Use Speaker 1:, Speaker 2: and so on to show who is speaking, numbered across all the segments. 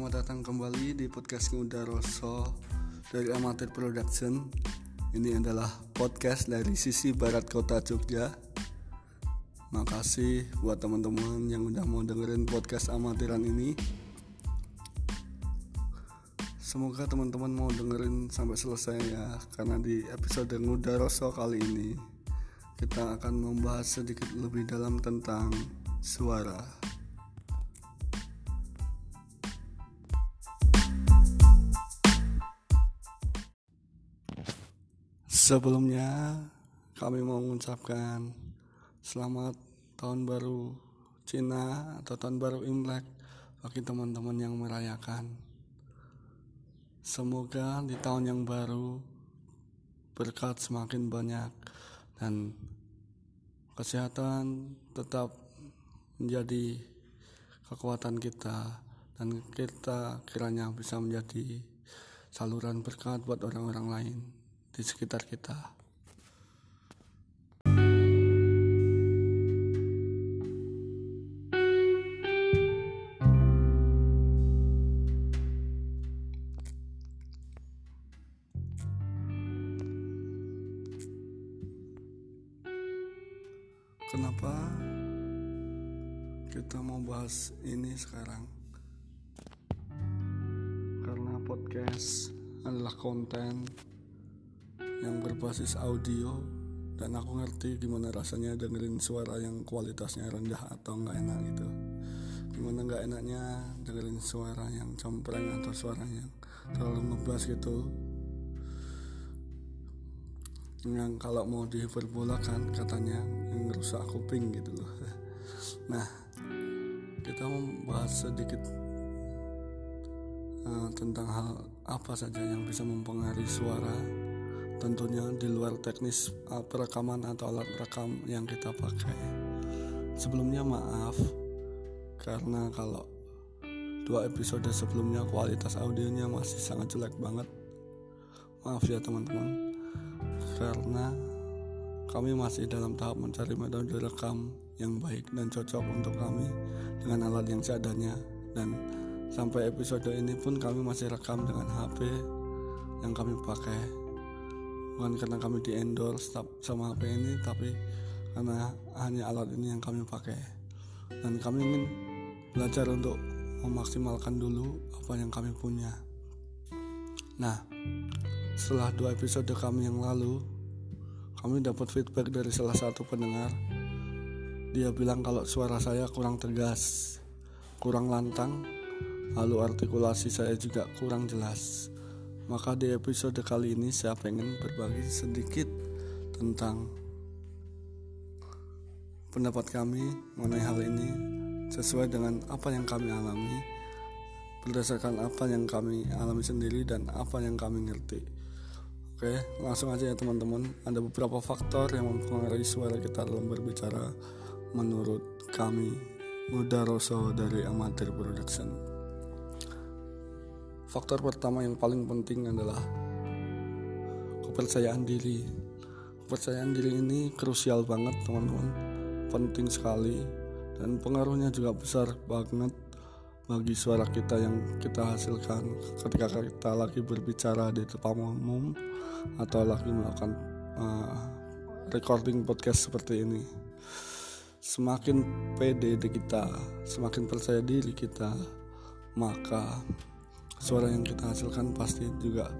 Speaker 1: Selamat datang kembali di podcast Muda Rosso dari Amatir Production. Ini adalah podcast dari sisi barat kota Jogja. Makasih buat teman-teman yang udah mau dengerin podcast amatiran ini. Semoga teman-teman mau dengerin sampai selesai ya, karena di episode Muda Rosso kali ini kita akan membahas sedikit lebih dalam tentang suara. Sebelumnya kami mau mengucapkan selamat tahun baru Cina atau tahun baru Imlek bagi teman-teman yang merayakan. Semoga di tahun yang baru berkat semakin banyak dan kesehatan tetap menjadi kekuatan kita dan kita kiranya bisa menjadi saluran berkat buat orang-orang lain di sekitar kita. Kenapa kita mau bahas ini sekarang? Karena podcast adalah konten yang berbasis audio dan aku ngerti gimana rasanya dengerin suara yang kualitasnya rendah atau nggak enak gitu. Gimana nggak enaknya dengerin suara yang cempreng atau suara yang terlalu ngebas gitu. Yang kalau mau dihiperbolakan katanya yang rusak kuping gitu loh. Nah kita membahas sedikit uh, tentang hal apa saja yang bisa mempengaruhi suara tentunya di luar teknis uh, perekaman atau alat rekam yang kita pakai. Sebelumnya maaf karena kalau dua episode sebelumnya kualitas audionya masih sangat jelek banget. Maaf ya teman-teman. Karena kami masih dalam tahap mencari metode rekam yang baik dan cocok untuk kami dengan alat yang seadanya dan sampai episode ini pun kami masih rekam dengan HP yang kami pakai bukan karena kami di endorse sama HP ini tapi karena hanya alat ini yang kami pakai. Dan kami ingin belajar untuk memaksimalkan dulu apa yang kami punya. Nah setelah dua episode kami yang lalu kami dapat feedback dari salah satu pendengar. Dia bilang kalau suara saya kurang tegas kurang lantang lalu artikulasi saya juga kurang jelas maka di episode kali ini saya pengen berbagi sedikit tentang pendapat kami mengenai hal ini sesuai dengan apa yang kami alami berdasarkan apa yang kami alami sendiri dan apa yang kami ngerti. Oke, langsung aja ya teman-teman. Ada beberapa faktor yang mempengaruhi suara kita dalam berbicara menurut kami Muda Rosso dari Amatir Production. Faktor pertama yang paling penting adalah kepercayaan diri. Kepercayaan diri ini krusial banget, teman-teman. Penting sekali dan pengaruhnya juga besar banget bagi suara kita yang kita hasilkan ketika kita lagi berbicara di depan umum atau lagi melakukan uh, recording podcast seperti ini. Semakin pede kita, semakin percaya diri kita, maka suara yang kita hasilkan pasti juga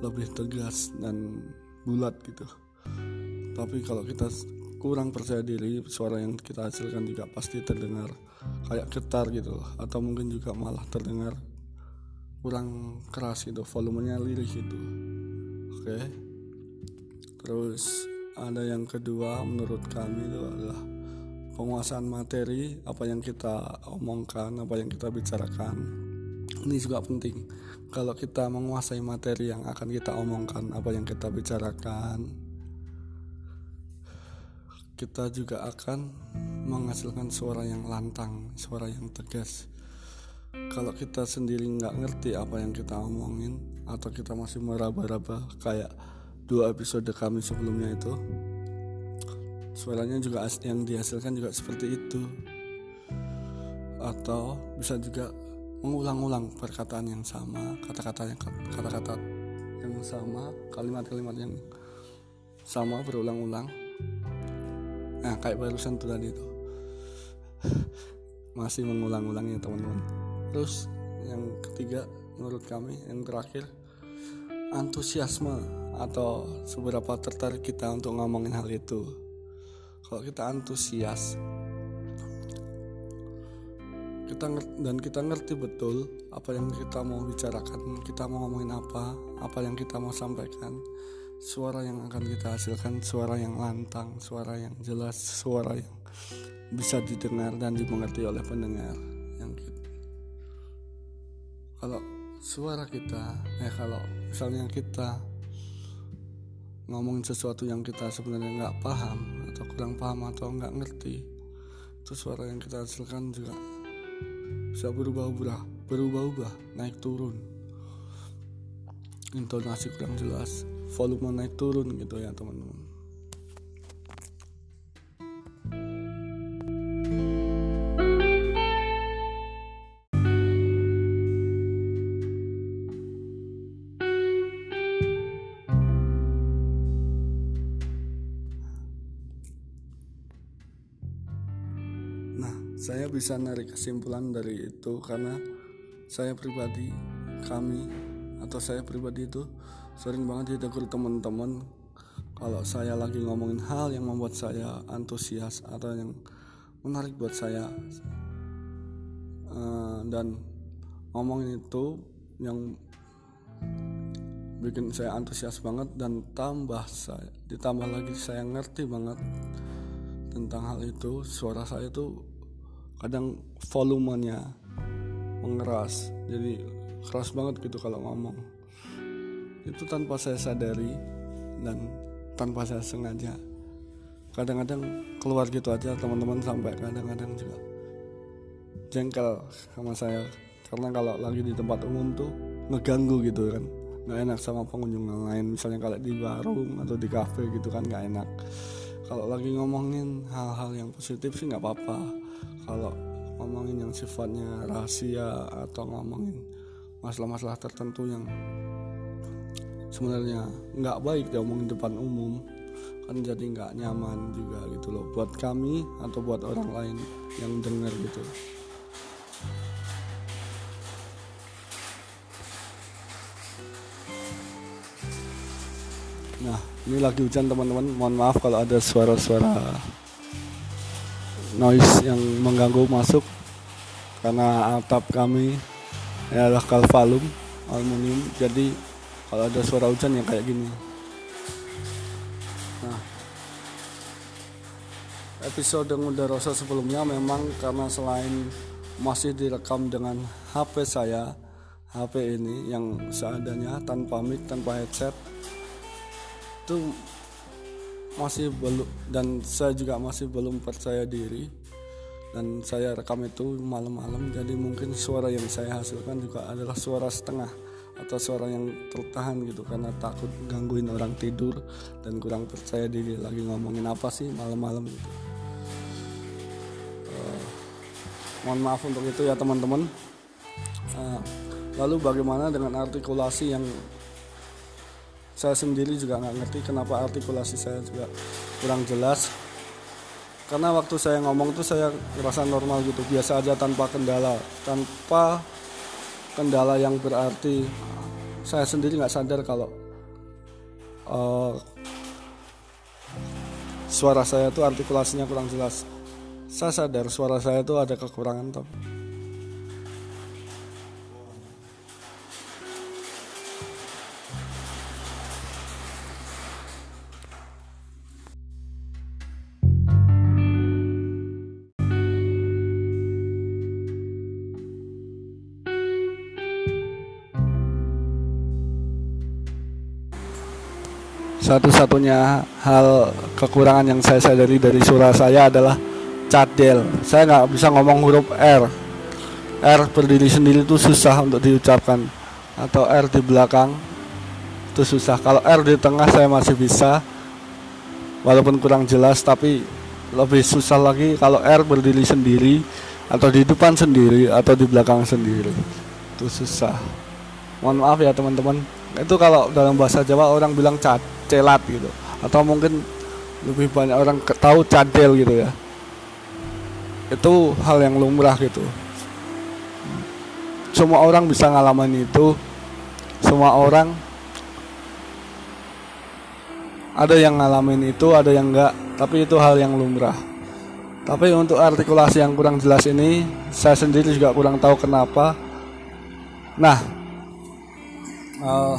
Speaker 1: lebih tegas dan bulat gitu. Tapi kalau kita kurang percaya diri suara yang kita hasilkan juga pasti terdengar kayak getar gitu atau mungkin juga malah terdengar kurang keras gitu volumenya lirih gitu. Oke. Terus ada yang kedua menurut kami itu adalah penguasaan materi apa yang kita omongkan apa yang kita bicarakan ini juga penting. Kalau kita menguasai materi yang akan kita omongkan apa yang kita bicarakan kita juga akan menghasilkan suara yang lantang suara yang tegas. Kalau kita sendiri nggak ngerti apa yang kita omongin atau kita masih meraba-raba kayak dua episode kami sebelumnya itu suaranya juga yang dihasilkan juga seperti itu. Atau bisa juga mengulang-ulang perkataan yang sama kata-kata yang kata-kata yang sama kalimat-kalimat yang sama berulang-ulang. Nah kayak barusan tuh tadi itu masih mengulang-ulang ya teman-teman. Terus yang ketiga menurut kami yang terakhir antusiasme atau seberapa tertarik kita untuk ngomongin hal itu. Kalau kita antusias kita dan kita ngerti betul apa yang kita mau bicarakan kita mau ngomongin apa apa yang kita mau sampaikan suara yang akan kita hasilkan suara yang lantang suara yang jelas suara yang bisa didengar dan dimengerti oleh pendengar yang kita. kalau suara kita eh kalau misalnya kita ngomongin sesuatu yang kita sebenarnya nggak paham atau kurang paham atau nggak ngerti itu suara yang kita hasilkan juga bisa berubah-ubah berubah-ubah naik turun. Intonasi kurang jelas volume naik turun gitu ya teman-teman saya bisa narik kesimpulan dari itu karena saya pribadi kami atau saya pribadi itu sering banget ditegur teman-teman. Kalau saya lagi ngomongin hal yang membuat saya antusias atau yang menarik buat saya uh, dan ngomongin itu yang bikin saya antusias banget dan tambah saya ditambah lagi saya ngerti banget tentang hal itu suara saya tuh kadang volumenya mengeras. Jadi keras banget gitu kalau ngomong. Itu tanpa saya sadari dan tanpa saya sengaja. Kadang-kadang keluar gitu aja teman-teman sampai kadang-kadang juga jengkel sama saya. Karena kalau lagi di tempat umum tuh ngeganggu gitu kan. Nggak enak sama pengunjung yang lain. Misalnya kalau di warung atau di kafe gitu kan nggak enak. Kalau lagi ngomongin hal-hal yang positif sih nggak apa-apa kalau ngomongin yang sifatnya rahasia atau ngomongin masalah-masalah tertentu yang sebenarnya nggak baik diomongin depan umum kan jadi nggak nyaman juga gitu loh buat kami atau buat orang lain yang dengar gitu Nah, ini lagi hujan teman-teman. Mohon maaf kalau ada suara-suara noise yang mengganggu masuk. Karena atap kami adalah kalvalum aluminium. Jadi kalau ada suara hujan yang kayak gini. Nah episode Muda Rosa sebelumnya memang karena selain masih direkam dengan HP saya HP ini yang seadanya tanpa mic tanpa headset itu masih belum dan saya juga masih belum percaya diri. Dan saya rekam itu malam-malam jadi mungkin suara yang saya hasilkan juga adalah suara setengah atau suara yang tertahan gitu karena takut gangguin orang tidur dan kurang percaya diri lagi ngomongin apa sih malam-malam gitu. Uh, mohon maaf untuk itu ya teman-teman. Uh, lalu bagaimana dengan artikulasi yang saya sendiri juga nggak ngerti kenapa artikulasi saya juga kurang jelas. Karena waktu saya ngomong tuh saya ngerasa normal gitu biasa aja tanpa kendala. Tanpa kendala yang berarti saya sendiri nggak sadar kalau uh, suara saya tuh artikulasinya kurang jelas. Saya sadar suara saya tuh ada kekurangan tapi satu-satunya hal kekurangan yang saya sadari dari suara saya adalah cadel saya nggak bisa ngomong huruf R. R berdiri sendiri itu susah untuk diucapkan. Atau R di belakang itu susah. Kalau R di tengah saya masih bisa walaupun kurang jelas tapi lebih susah lagi kalau R berdiri sendiri atau di depan sendiri atau di belakang sendiri. Itu susah. Mohon maaf ya teman-teman itu kalau dalam bahasa Jawa orang bilang celat gitu. Atau mungkin lebih banyak orang tahu cadel gitu ya. Itu hal yang lumrah gitu. Semua orang bisa ngalamin itu. Semua orang ada yang ngalamin itu ada yang enggak. Tapi itu hal yang lumrah. Tapi untuk artikulasi yang kurang jelas ini saya sendiri juga kurang tahu kenapa. Nah uh,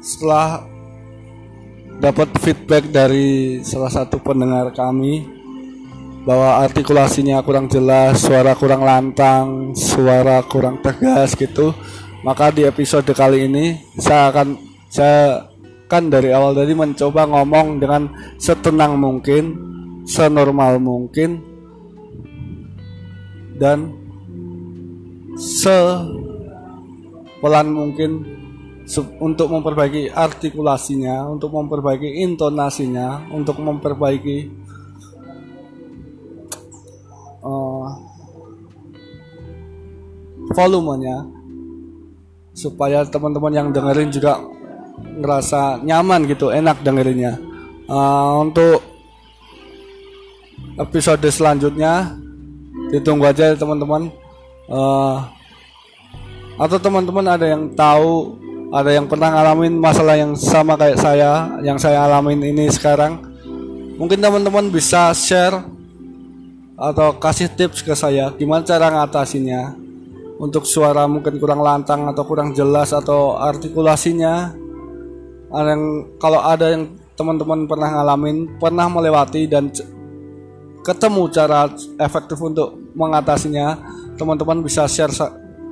Speaker 1: setelah dapat feedback dari salah satu pendengar kami bahwa artikulasinya kurang jelas, suara kurang lantang, suara kurang tegas gitu. Maka di episode kali ini saya akan saya kan dari awal tadi mencoba ngomong dengan setenang mungkin, senormal mungkin dan sepelan mungkin untuk memperbaiki artikulasinya, untuk memperbaiki intonasinya, untuk memperbaiki uh, volumenya supaya teman-teman yang dengerin juga ngerasa nyaman gitu, enak dengerinnya. Uh, untuk episode selanjutnya ditunggu aja teman-teman. Uh, atau teman-teman ada yang tahu ada yang pernah ngalamin masalah yang sama kayak saya yang saya alamin ini sekarang mungkin teman-teman bisa share atau kasih tips ke saya gimana cara ngatasinnya untuk suara mungkin kurang lantang atau kurang jelas atau artikulasinya yang kalau ada yang teman-teman pernah ngalamin pernah melewati dan ketemu cara efektif untuk mengatasinya teman-teman bisa share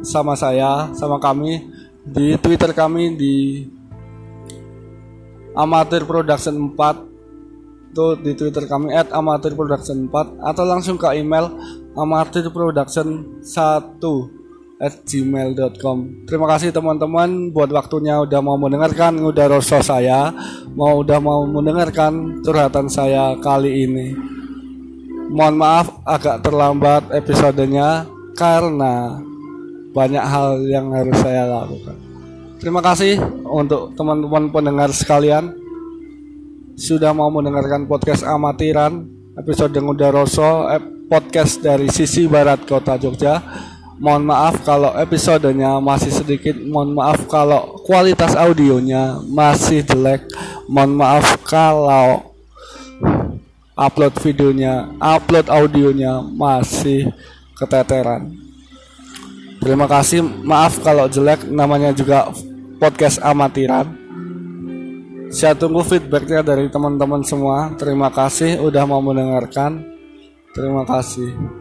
Speaker 1: sama saya sama kami di Twitter kami di Amatir Production 4 itu di Twitter kami at Amatir Production 4 atau langsung ke email Amatir Production 1 at gmail.com Terima kasih teman-teman buat waktunya udah mau mendengarkan udah rasa saya mau udah mau mendengarkan curhatan saya kali ini Mohon maaf agak terlambat episodenya karena banyak hal yang harus saya lakukan. Terima kasih untuk teman-teman pendengar sekalian sudah mau mendengarkan podcast amatiran episode Nguda Rosso eh, podcast dari sisi barat kota Jogja. Mohon maaf kalau episodenya masih sedikit. Mohon maaf kalau kualitas audionya masih jelek. Mohon maaf kalau upload videonya, upload audionya masih keteteran. Terima kasih. Maaf kalau jelek namanya juga podcast amatiran. Saya tunggu feedbacknya dari teman-teman semua. Terima kasih udah mau mendengarkan. Terima kasih.